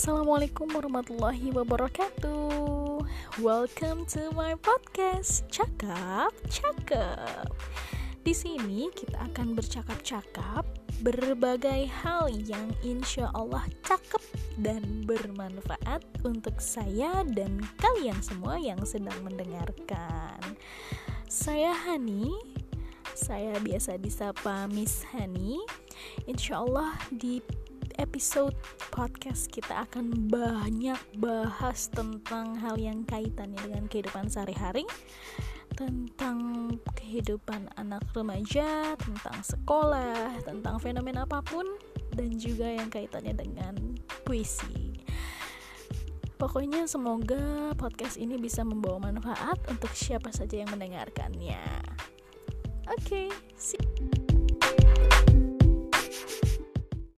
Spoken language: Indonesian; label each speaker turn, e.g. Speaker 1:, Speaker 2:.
Speaker 1: Assalamualaikum warahmatullahi wabarakatuh. Welcome to my podcast Cakap Cakep. Di sini kita akan bercakap-cakap berbagai hal yang insya Allah cakep dan bermanfaat untuk saya dan kalian semua yang sedang mendengarkan. Saya Hani, saya biasa disapa Miss Hani. Insya Allah di episode podcast kita akan banyak bahas tentang hal yang kaitannya dengan kehidupan sehari-hari tentang kehidupan anak remaja, tentang sekolah, tentang fenomena apa pun dan juga yang kaitannya dengan puisi. Pokoknya semoga podcast ini bisa membawa manfaat untuk siapa saja yang mendengarkannya. Oke, okay, see